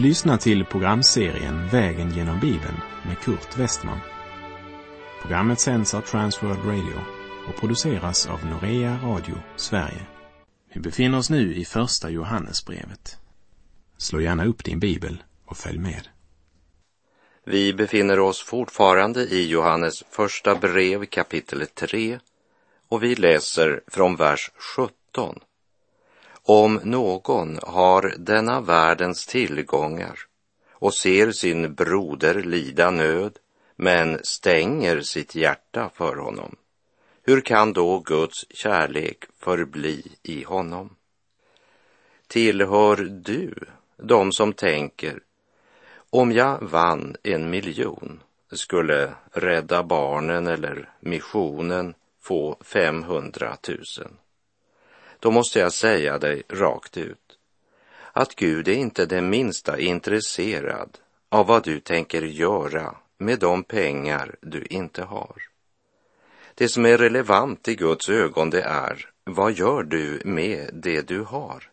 Du lyssnar till programserien Vägen genom Bibeln med Kurt Westman. Programmet sänds av Transworld Radio och produceras av Norea Radio Sverige. Vi befinner oss nu i Första Johannesbrevet. Slå gärna upp din bibel och följ med. Vi befinner oss fortfarande i Johannes första brev kapitel 3 och vi läser från vers 17. Om någon har denna världens tillgångar och ser sin broder lida nöd men stänger sitt hjärta för honom, hur kan då Guds kärlek förbli i honom? Tillhör du de som tänker, om jag vann en miljon skulle Rädda Barnen eller missionen få 500 000? Då måste jag säga dig rakt ut att Gud är inte det minsta intresserad av vad du tänker göra med de pengar du inte har. Det som är relevant i Guds ögon det är, vad gör du med det du har?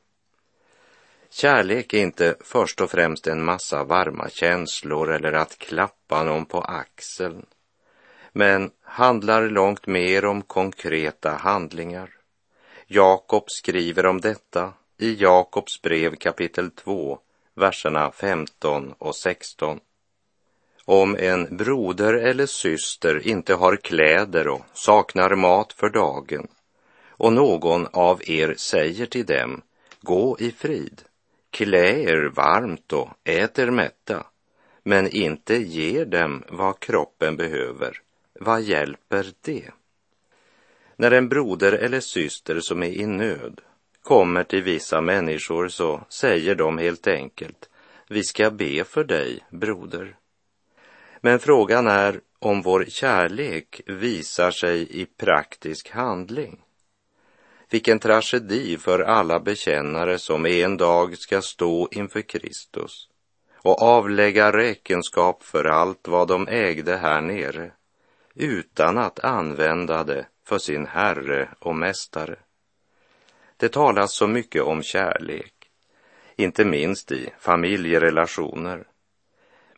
Kärlek är inte först och främst en massa varma känslor eller att klappa någon på axeln, men handlar långt mer om konkreta handlingar. Jakob skriver om detta i Jakobs brev kapitel 2, verserna 15 och 16. Om en broder eller syster inte har kläder och saknar mat för dagen och någon av er säger till dem, gå i frid, klä er varmt och ät er mätta, men inte ger dem vad kroppen behöver, vad hjälper det? När en broder eller syster som är i nöd kommer till vissa människor så säger de helt enkelt, vi ska be för dig, broder. Men frågan är om vår kärlek visar sig i praktisk handling. Vilken tragedi för alla bekännare som en dag ska stå inför Kristus och avlägga räkenskap för allt vad de ägde här nere utan att använda det för sin Herre och Mästare. Det talas så mycket om kärlek, inte minst i familjerelationer.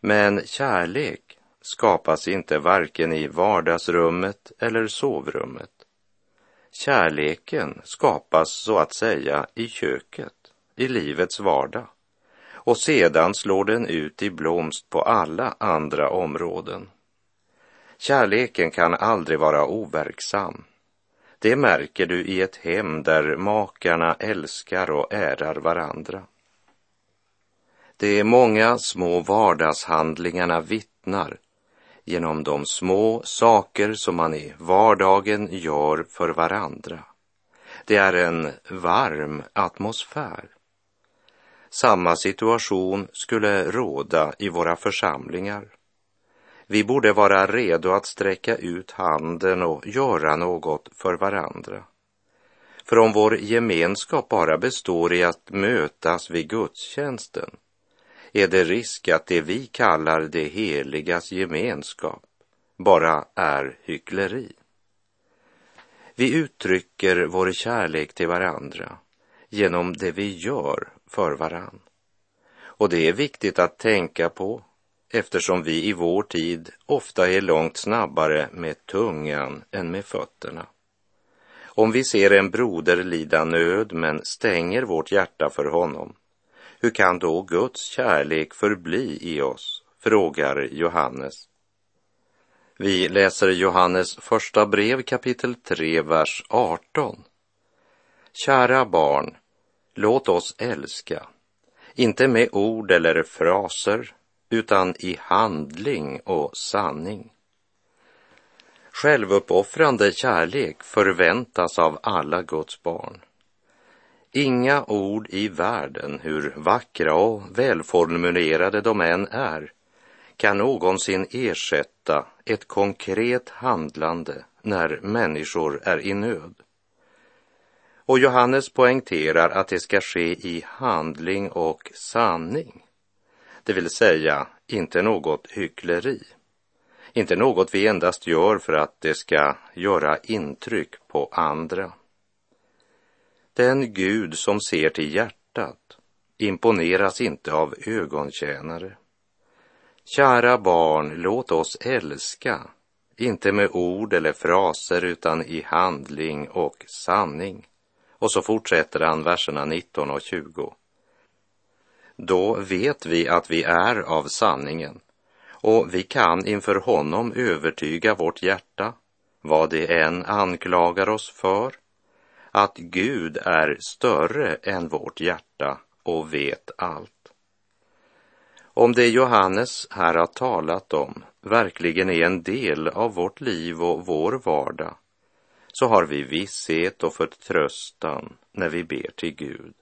Men kärlek skapas inte varken i vardagsrummet eller sovrummet. Kärleken skapas så att säga i köket, i livets vardag och sedan slår den ut i blomst på alla andra områden. Kärleken kan aldrig vara overksam. Det märker du i ett hem där makarna älskar och ärar varandra. De många små vardagshandlingarna vittnar genom de små saker som man i vardagen gör för varandra. Det är en varm atmosfär. Samma situation skulle råda i våra församlingar. Vi borde vara redo att sträcka ut handen och göra något för varandra. För om vår gemenskap bara består i att mötas vid gudstjänsten är det risk att det vi kallar det heligas gemenskap bara är hyckleri. Vi uttrycker vår kärlek till varandra genom det vi gör för varann. Och det är viktigt att tänka på eftersom vi i vår tid ofta är långt snabbare med tungan än med fötterna. Om vi ser en broder lida nöd men stänger vårt hjärta för honom, hur kan då Guds kärlek förbli i oss? frågar Johannes. Vi läser Johannes första brev kapitel 3, vers 18. Kära barn, låt oss älska, inte med ord eller fraser, utan i handling och sanning. Självuppoffrande kärlek förväntas av alla Guds barn. Inga ord i världen, hur vackra och välformulerade de än är, kan någonsin ersätta ett konkret handlande när människor är i nöd. Och Johannes poängterar att det ska ske i handling och sanning det vill säga inte något hyckleri, inte något vi endast gör för att det ska göra intryck på andra. Den Gud som ser till hjärtat imponeras inte av ögontjänare. Kära barn, låt oss älska, inte med ord eller fraser utan i handling och sanning. Och så fortsätter han verserna 19 och 20. Då vet vi att vi är av sanningen och vi kan inför honom övertyga vårt hjärta, vad det än anklagar oss för, att Gud är större än vårt hjärta och vet allt. Om det Johannes här har talat om verkligen är en del av vårt liv och vår vardag, så har vi visshet och förtröstan när vi ber till Gud.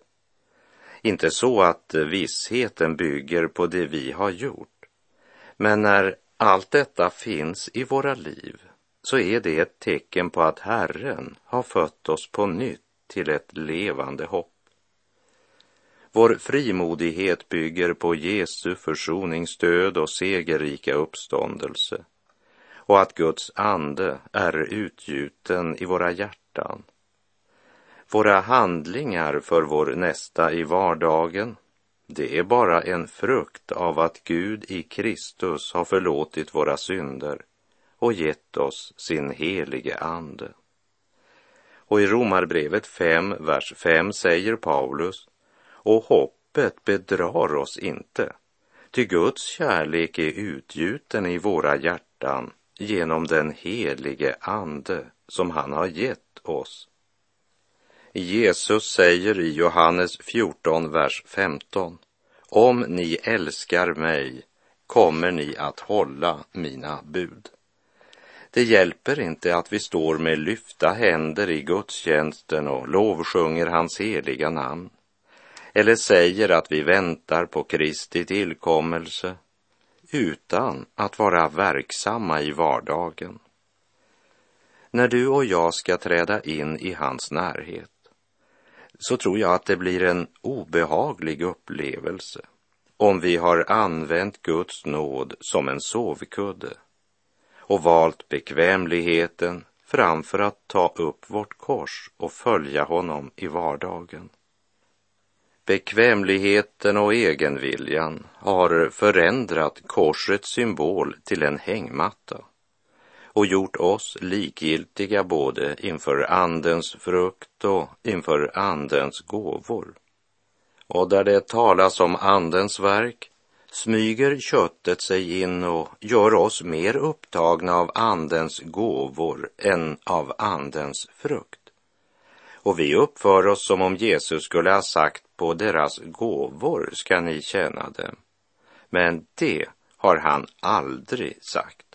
Inte så att eh, vissheten bygger på det vi har gjort, men när allt detta finns i våra liv så är det ett tecken på att Herren har fött oss på nytt till ett levande hopp. Vår frimodighet bygger på Jesu försoningsdöd och segerrika uppståndelse och att Guds ande är utgjuten i våra hjärtan. Våra handlingar för vår nästa i vardagen, det är bara en frukt av att Gud i Kristus har förlåtit våra synder och gett oss sin helige ande. Och i Romarbrevet 5, vers 5 säger Paulus och hoppet bedrar oss inte, ty Guds kärlek är utgjuten i våra hjärtan genom den helige Ande som han har gett oss. Jesus säger i Johannes 14, vers 15. Om ni älskar mig kommer ni att hålla mina bud. Det hjälper inte att vi står med lyfta händer i gudstjänsten och lovsjunger hans heliga namn eller säger att vi väntar på Kristi tillkommelse utan att vara verksamma i vardagen. När du och jag ska träda in i hans närhet så tror jag att det blir en obehaglig upplevelse om vi har använt Guds nåd som en sovkudde och valt bekvämligheten framför att ta upp vårt kors och följa honom i vardagen. Bekvämligheten och egenviljan har förändrat korsets symbol till en hängmatta och gjort oss likgiltiga både inför Andens frukt och inför Andens gåvor. Och där det talas om Andens verk smyger köttet sig in och gör oss mer upptagna av Andens gåvor än av Andens frukt. Och vi uppför oss som om Jesus skulle ha sagt på deras gåvor ska ni tjäna dem. Men det har han aldrig sagt.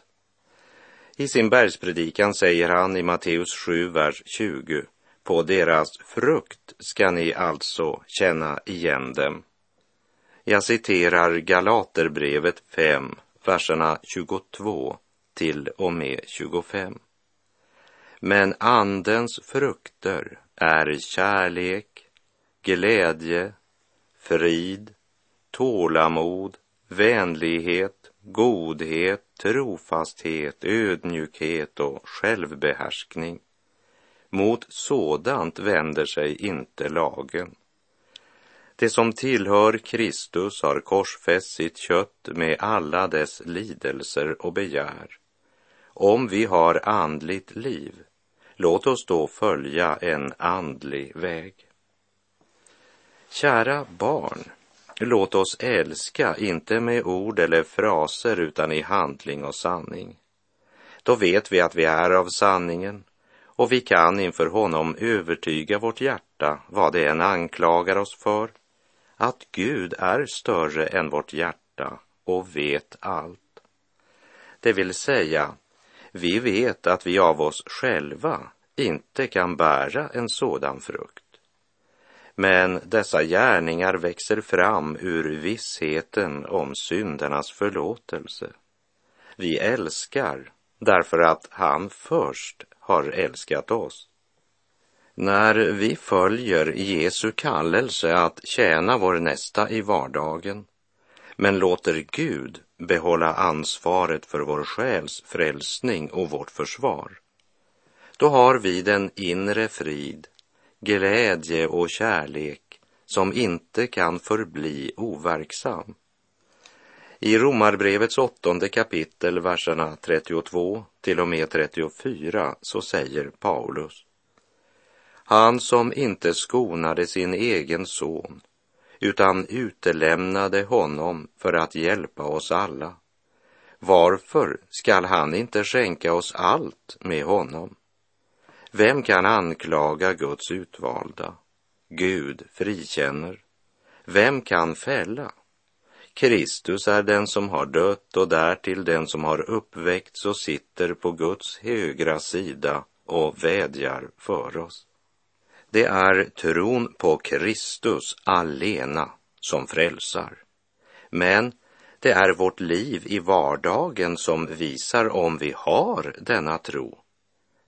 I sin bergspredikan säger han i Matteus 7, vers 20, på deras frukt ska ni alltså känna igen dem. Jag citerar Galaterbrevet 5, verserna 22 till och med 25. Men andens frukter är kärlek, glädje, frid, tålamod, vänlighet, godhet, trofasthet, ödmjukhet och självbehärskning. Mot sådant vänder sig inte lagen. Det som tillhör Kristus har korsfäst sitt kött med alla dess lidelser och begär. Om vi har andligt liv, låt oss då följa en andlig väg. Kära barn, låt oss älska, inte med ord eller fraser, utan i handling och sanning. Då vet vi att vi är av sanningen och vi kan inför honom övertyga vårt hjärta, vad det än anklagar oss för, att Gud är större än vårt hjärta och vet allt. Det vill säga, vi vet att vi av oss själva inte kan bära en sådan frukt. Men dessa gärningar växer fram ur vissheten om syndernas förlåtelse. Vi älskar därför att han först har älskat oss. När vi följer Jesu kallelse att tjäna vår nästa i vardagen, men låter Gud behålla ansvaret för vår själs frälsning och vårt försvar, då har vi den inre frid, glädje och kärlek som inte kan förbli overksam. I Romarbrevets åttonde kapitel, verserna 32 till och med 34, så säger Paulus. Han som inte skonade sin egen son, utan utelämnade honom för att hjälpa oss alla. Varför skall han inte skänka oss allt med honom? Vem kan anklaga Guds utvalda? Gud frikänner. Vem kan fälla? Kristus är den som har dött och därtill den som har uppväckts och sitter på Guds högra sida och vädjar för oss. Det är tron på Kristus allena som frälsar. Men det är vårt liv i vardagen som visar om vi har denna tro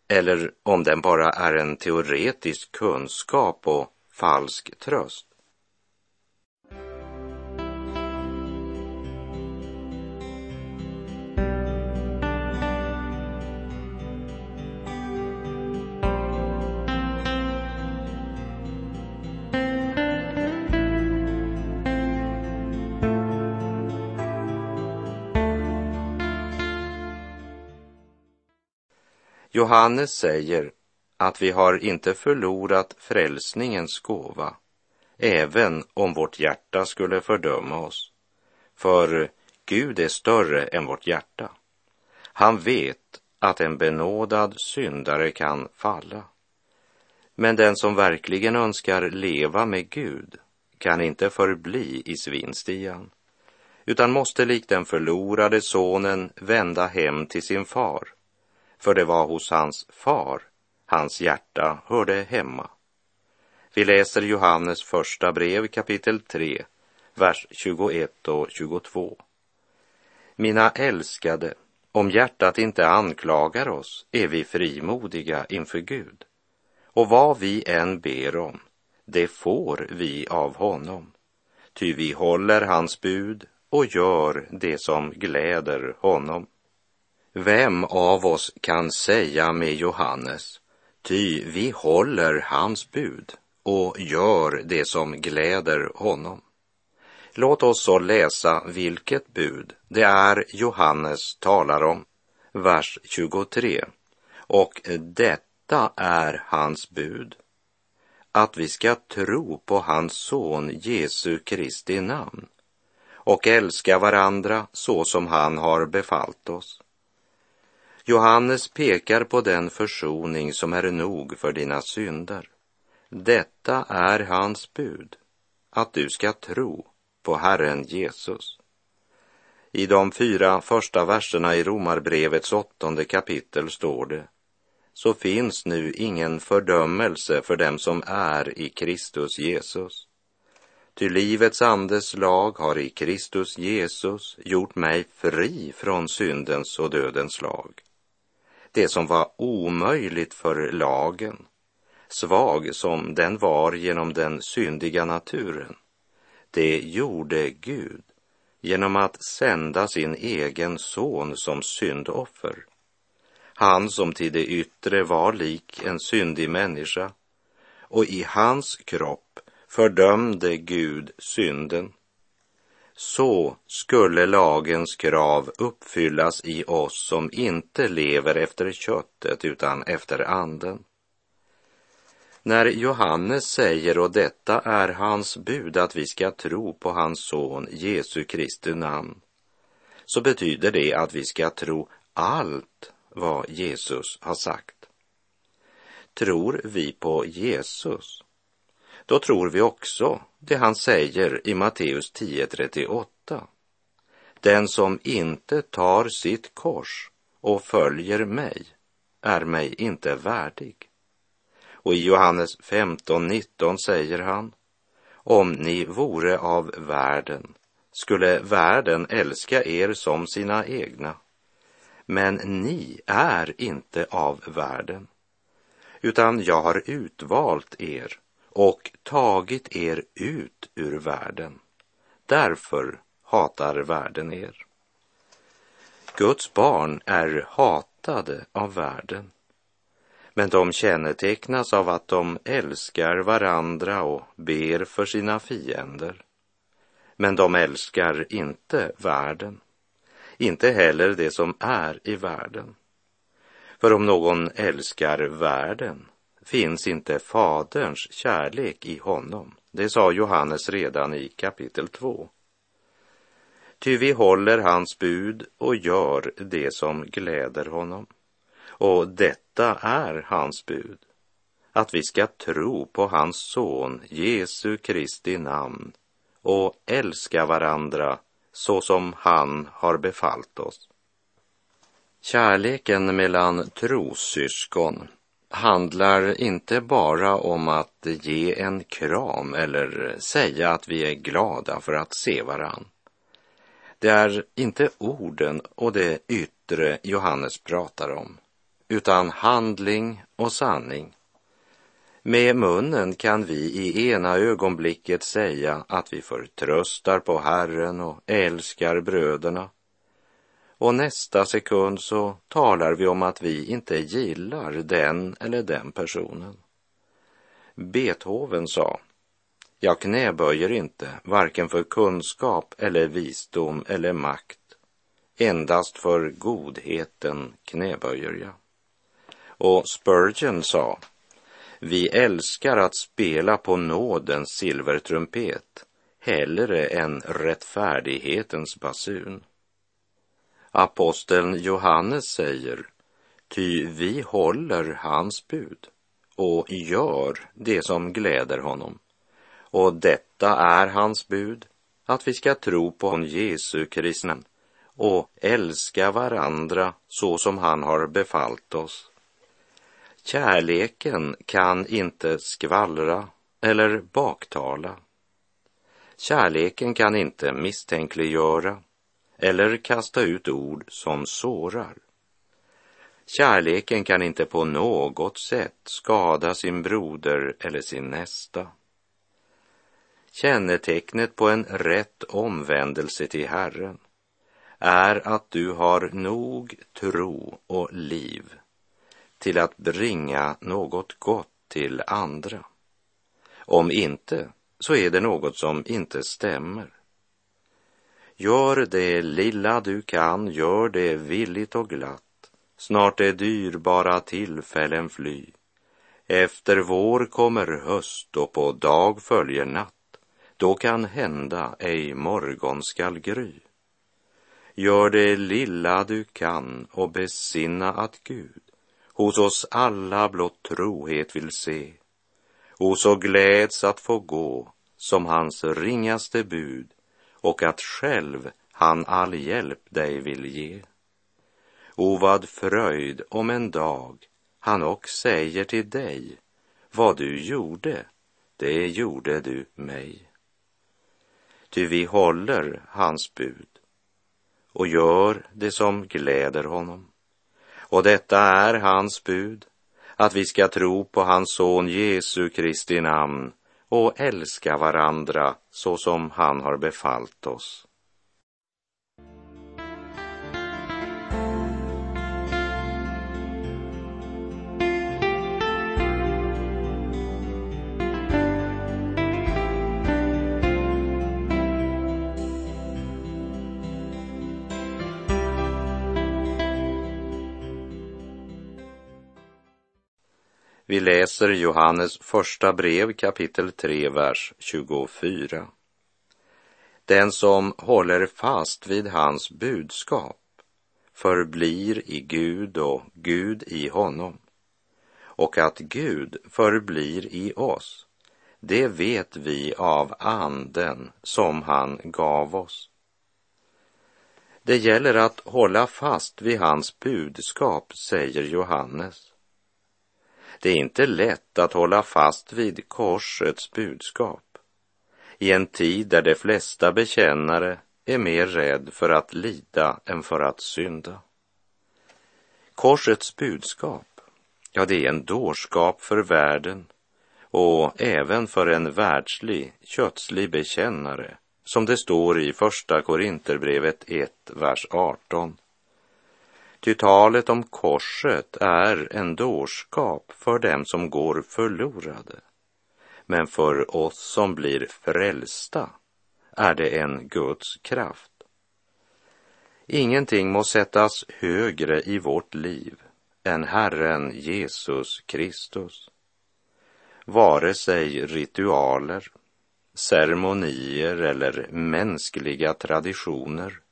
eller om den bara är en teoretisk kunskap och falsk tröst. Johannes säger att vi har inte förlorat frälsningens gåva, även om vårt hjärta skulle fördöma oss. För Gud är större än vårt hjärta. Han vet att en benådad syndare kan falla. Men den som verkligen önskar leva med Gud kan inte förbli i svinstian, utan måste likt den förlorade sonen vända hem till sin far för det var hos hans far hans hjärta hörde hemma. Vi läser Johannes första brev kapitel 3, vers 21 och 22. Mina älskade, om hjärtat inte anklagar oss är vi frimodiga inför Gud. Och vad vi än ber om, det får vi av honom. Ty vi håller hans bud och gör det som gläder honom. Vem av oss kan säga med Johannes, ty vi håller hans bud och gör det som gläder honom. Låt oss så läsa vilket bud det är Johannes talar om, vers 23. Och detta är hans bud, att vi ska tro på hans son Jesu Kristi namn och älska varandra så som han har befallt oss. Johannes pekar på den försoning som är nog för dina synder. Detta är hans bud, att du ska tro på Herren Jesus. I de fyra första verserna i Romarbrevets åttonde kapitel står det så finns nu ingen fördömelse för dem som är i Kristus Jesus. Ty livets andes lag har i Kristus Jesus gjort mig fri från syndens och dödens lag det som var omöjligt för lagen, svag som den var genom den syndiga naturen, det gjorde Gud genom att sända sin egen son som syndoffer. Han som till det yttre var lik en syndig människa och i hans kropp fördömde Gud synden så skulle lagens krav uppfyllas i oss som inte lever efter köttet utan efter anden. När Johannes säger, och detta är hans bud, att vi ska tro på hans son Jesu Kristi namn, så betyder det att vi ska tro allt vad Jesus har sagt. Tror vi på Jesus då tror vi också det han säger i Matteus 10.38. Den som inte tar sitt kors och följer mig är mig inte värdig. Och i Johannes 15.19 säger han, om ni vore av världen skulle världen älska er som sina egna. Men ni är inte av världen, utan jag har utvalt er och tagit er ut ur världen. Därför hatar världen er. Guds barn är hatade av världen. Men de kännetecknas av att de älskar varandra och ber för sina fiender. Men de älskar inte världen, inte heller det som är i världen. För om någon älskar världen finns inte Faderns kärlek i honom. Det sa Johannes redan i kapitel 2. Ty vi håller hans bud och gör det som gläder honom. Och detta är hans bud, att vi ska tro på hans son Jesu Kristi namn och älska varandra så som han har befallt oss. Kärleken mellan trossyskon handlar inte bara om att ge en kram eller säga att vi är glada för att se varann. Det är inte orden och det yttre Johannes pratar om, utan handling och sanning. Med munnen kan vi i ena ögonblicket säga att vi förtröstar på Herren och älskar bröderna. Och nästa sekund så talar vi om att vi inte gillar den eller den personen. Beethoven sa, jag knäböjer inte, varken för kunskap eller visdom eller makt. Endast för godheten knäböjer jag. Och Spurgeon sa, vi älskar att spela på nådens silvertrumpet hellre än rättfärdighetens basun. Aposteln Johannes säger, ty vi håller hans bud och gör det som gläder honom. Och detta är hans bud, att vi ska tro på Jesu Kristi och älska varandra så som han har befallt oss. Kärleken kan inte skvallra eller baktala. Kärleken kan inte misstänkliggöra eller kasta ut ord som sårar. Kärleken kan inte på något sätt skada sin broder eller sin nästa. Kännetecknet på en rätt omvändelse till Herren är att du har nog tro och liv till att bringa något gott till andra. Om inte, så är det något som inte stämmer. Gör det lilla du kan, gör det villigt och glatt. Snart är dyrbara tillfällen fly. Efter vår kommer höst och på dag följer natt. Då kan hända ej morgon skall gry. Gör det lilla du kan och besinna att Gud hos oss alla blott trohet vill se och så gläds att få gå som hans ringaste bud och att själv han all hjälp dig vill ge. O vad fröjd om en dag han och säger till dig, vad du gjorde, det gjorde du mig. Ty vi håller hans bud och gör det som gläder honom. Och detta är hans bud, att vi ska tro på hans son Jesu Kristi namn och älska varandra så som han har befallt oss. Vi läser Johannes första brev kapitel 3, vers 24. Den som håller fast vid hans budskap förblir i Gud och Gud i honom. Och att Gud förblir i oss, det vet vi av anden som han gav oss. Det gäller att hålla fast vid hans budskap, säger Johannes. Det är inte lätt att hålla fast vid korsets budskap i en tid där de flesta bekännare är mer rädd för att lida än för att synda. Korsets budskap, ja, det är en dårskap för världen och även för en världslig, kötslig bekännare, som det står i Första Korinterbrevet 1, vers 18. Ty talet om korset är en dårskap för dem som går förlorade. Men för oss som blir frälsta är det en Guds kraft. Ingenting må sättas högre i vårt liv än Herren Jesus Kristus. Vare sig ritualer, ceremonier eller mänskliga traditioner.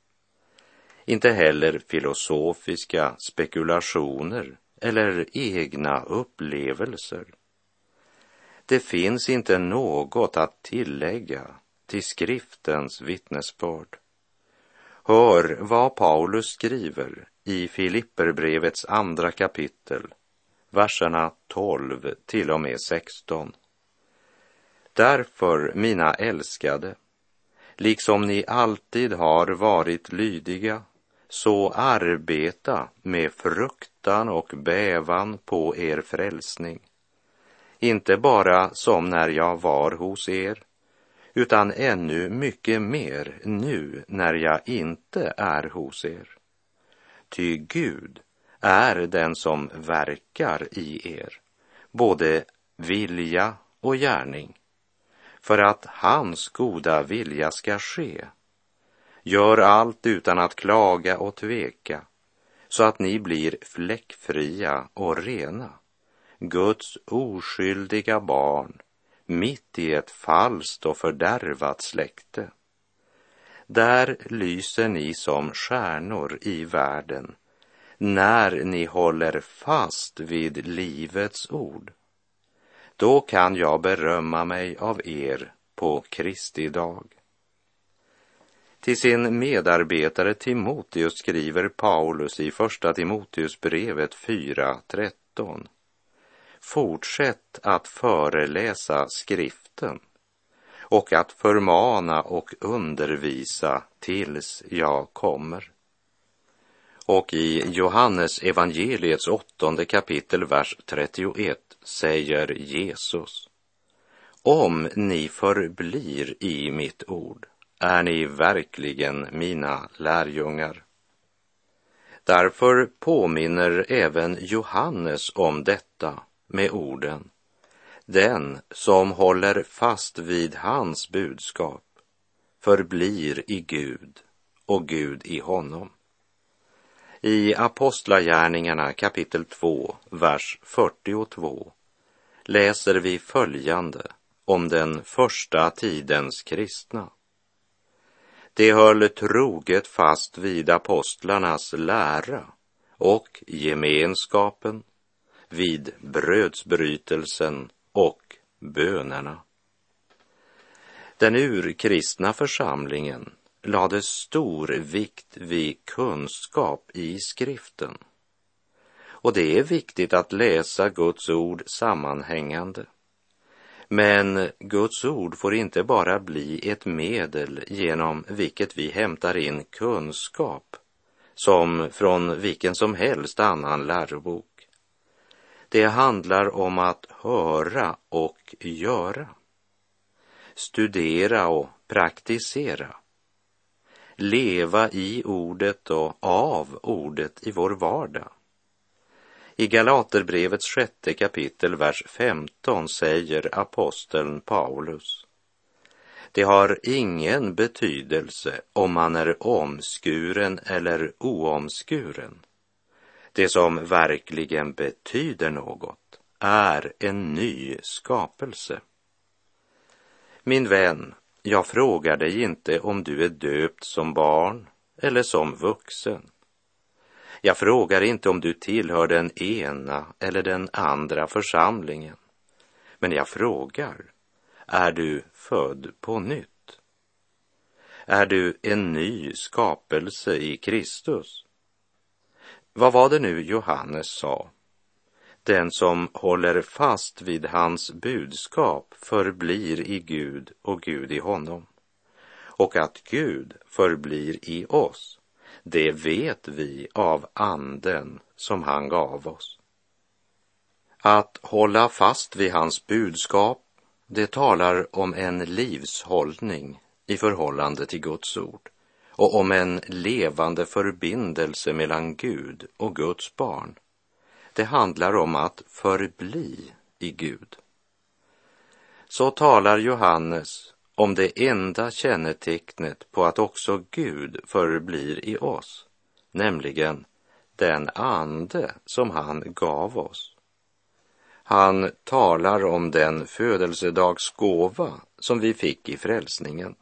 Inte heller filosofiska spekulationer eller egna upplevelser. Det finns inte något att tillägga till skriftens vittnesbörd. Hör vad Paulus skriver i Filipperbrevets andra kapitel, verserna 12 till och med 16. Därför, mina älskade, liksom ni alltid har varit lydiga, så arbeta med fruktan och bävan på er frälsning. Inte bara som när jag var hos er, utan ännu mycket mer nu när jag inte är hos er. Ty Gud är den som verkar i er, både vilja och gärning, för att hans goda vilja ska ske. Gör allt utan att klaga och tveka, så att ni blir fläckfria och rena, Guds oskyldiga barn, mitt i ett falskt och fördärvat släkte. Där lyser ni som stjärnor i världen när ni håller fast vid livets ord. Då kan jag berömma mig av er på Kristi dag. Till sin medarbetare Timoteus skriver Paulus i Första Timoteusbrevet 4.13. Fortsätt att föreläsa skriften och att förmana och undervisa tills jag kommer. Och i Johannes evangeliets åttonde kapitel, vers 31 säger Jesus. Om ni förblir i mitt ord är ni verkligen mina lärjungar. Därför påminner även Johannes om detta med orden den som håller fast vid hans budskap förblir i Gud och Gud i honom. I Apostlagärningarna kapitel 2, vers 42 läser vi följande om den första tidens kristna. De höll troget fast vid apostlarnas lära och gemenskapen, vid brödsbrytelsen och bönerna. Den urkristna församlingen lade stor vikt vid kunskap i skriften. Och det är viktigt att läsa Guds ord sammanhängande. Men Guds ord får inte bara bli ett medel genom vilket vi hämtar in kunskap som från vilken som helst annan lärobok. Det handlar om att höra och göra. Studera och praktisera. Leva i ordet och av ordet i vår vardag. I Galaterbrevets sjätte kapitel, vers 15 säger aposteln Paulus. Det har ingen betydelse om man är omskuren eller oomskuren det som verkligen betyder något är en ny skapelse. Min vän, jag frågar dig inte om du är döpt som barn eller som vuxen. Jag frågar inte om du tillhör den ena eller den andra församlingen. Men jag frågar, är du född på nytt? Är du en ny skapelse i Kristus? Vad var det nu Johannes sa? Den som håller fast vid hans budskap förblir i Gud och Gud i honom. Och att Gud förblir i oss, det vet vi av anden som han gav oss. Att hålla fast vid hans budskap, det talar om en livshållning i förhållande till Guds ord och om en levande förbindelse mellan Gud och Guds barn. Det handlar om att förbli i Gud. Så talar Johannes om det enda kännetecknet på att också Gud förblir i oss, nämligen den ande som han gav oss. Han talar om den födelsedagsgåva som vi fick i frälsningen,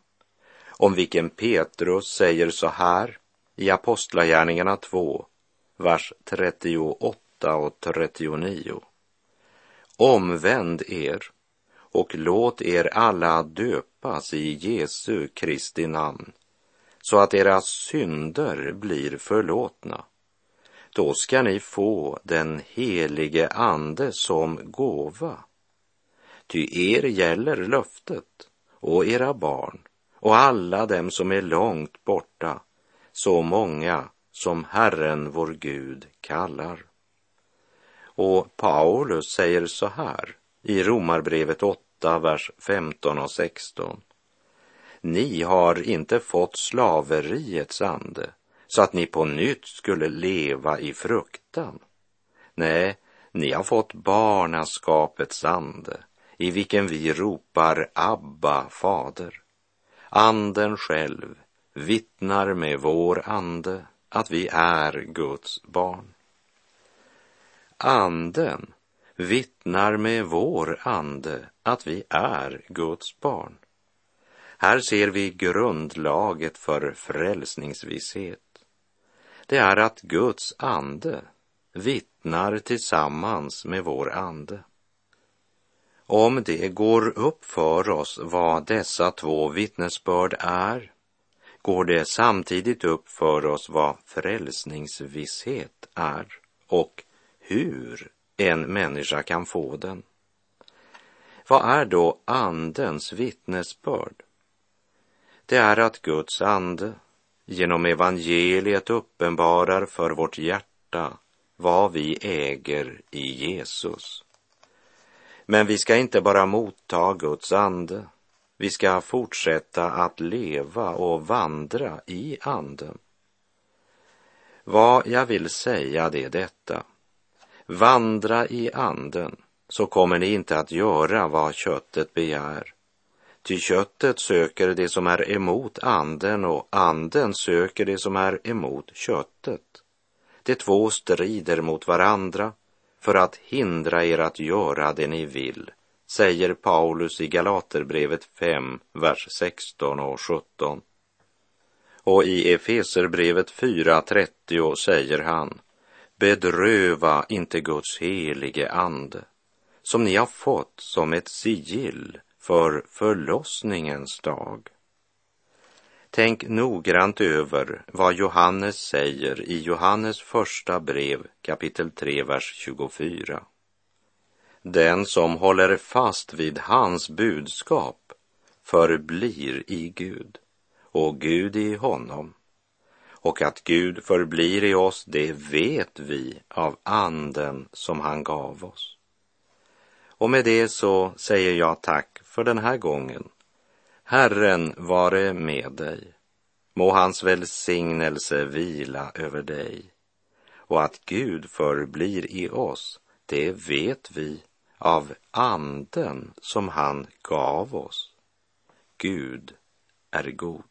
om vilken Petrus säger så här i Apostlagärningarna 2, vers 38 och 39. Omvänd er och låt er alla döpas i Jesu Kristi namn, så att era synder blir förlåtna. Då ska ni få den helige Ande som gåva. Ty er gäller löftet och era barn och alla dem som är långt borta, så många som Herren vår Gud kallar. Och Paulus säger så här i Romarbrevet 8, vers 15 och 16. Ni har inte fått slaveriets ande så att ni på nytt skulle leva i fruktan. Nej, ni har fått barnaskapets ande i vilken vi ropar Abba, fader. Anden själv vittnar med vår ande att vi är Guds barn. Anden vittnar med vår ande att vi är Guds barn. Här ser vi grundlaget för frälsningsvisshet. Det är att Guds ande vittnar tillsammans med vår ande. Om det går upp för oss vad dessa två vittnesbörd är, går det samtidigt upp för oss vad frälsningsvisshet är och hur en människa kan få den. Vad är då Andens vittnesbörd? Det är att Guds ande genom evangeliet uppenbarar för vårt hjärta vad vi äger i Jesus. Men vi ska inte bara motta Guds ande, vi ska fortsätta att leva och vandra i anden. Vad jag vill säga det är detta. Vandra i anden så kommer ni inte att göra vad köttet begär. Ty köttet söker det som är emot anden och anden söker det som är emot köttet. De två strider mot varandra för att hindra er att göra det ni vill, säger Paulus i Galaterbrevet 5, vers 16 och 17. Och i Efeserbrevet 4.30 säger han, bedröva inte Guds helige ande, som ni har fått som ett sigill för förlossningens dag. Tänk noggrant över vad Johannes säger i Johannes första brev kapitel 3, vers 24. Den som håller fast vid hans budskap förblir i Gud och Gud i honom. Och att Gud förblir i oss, det vet vi av anden som han gav oss. Och med det så säger jag tack för den här gången. Herren vare med dig. Må hans välsignelse vila över dig. Och att Gud förblir i oss, det vet vi av anden som han gav oss. Gud är god.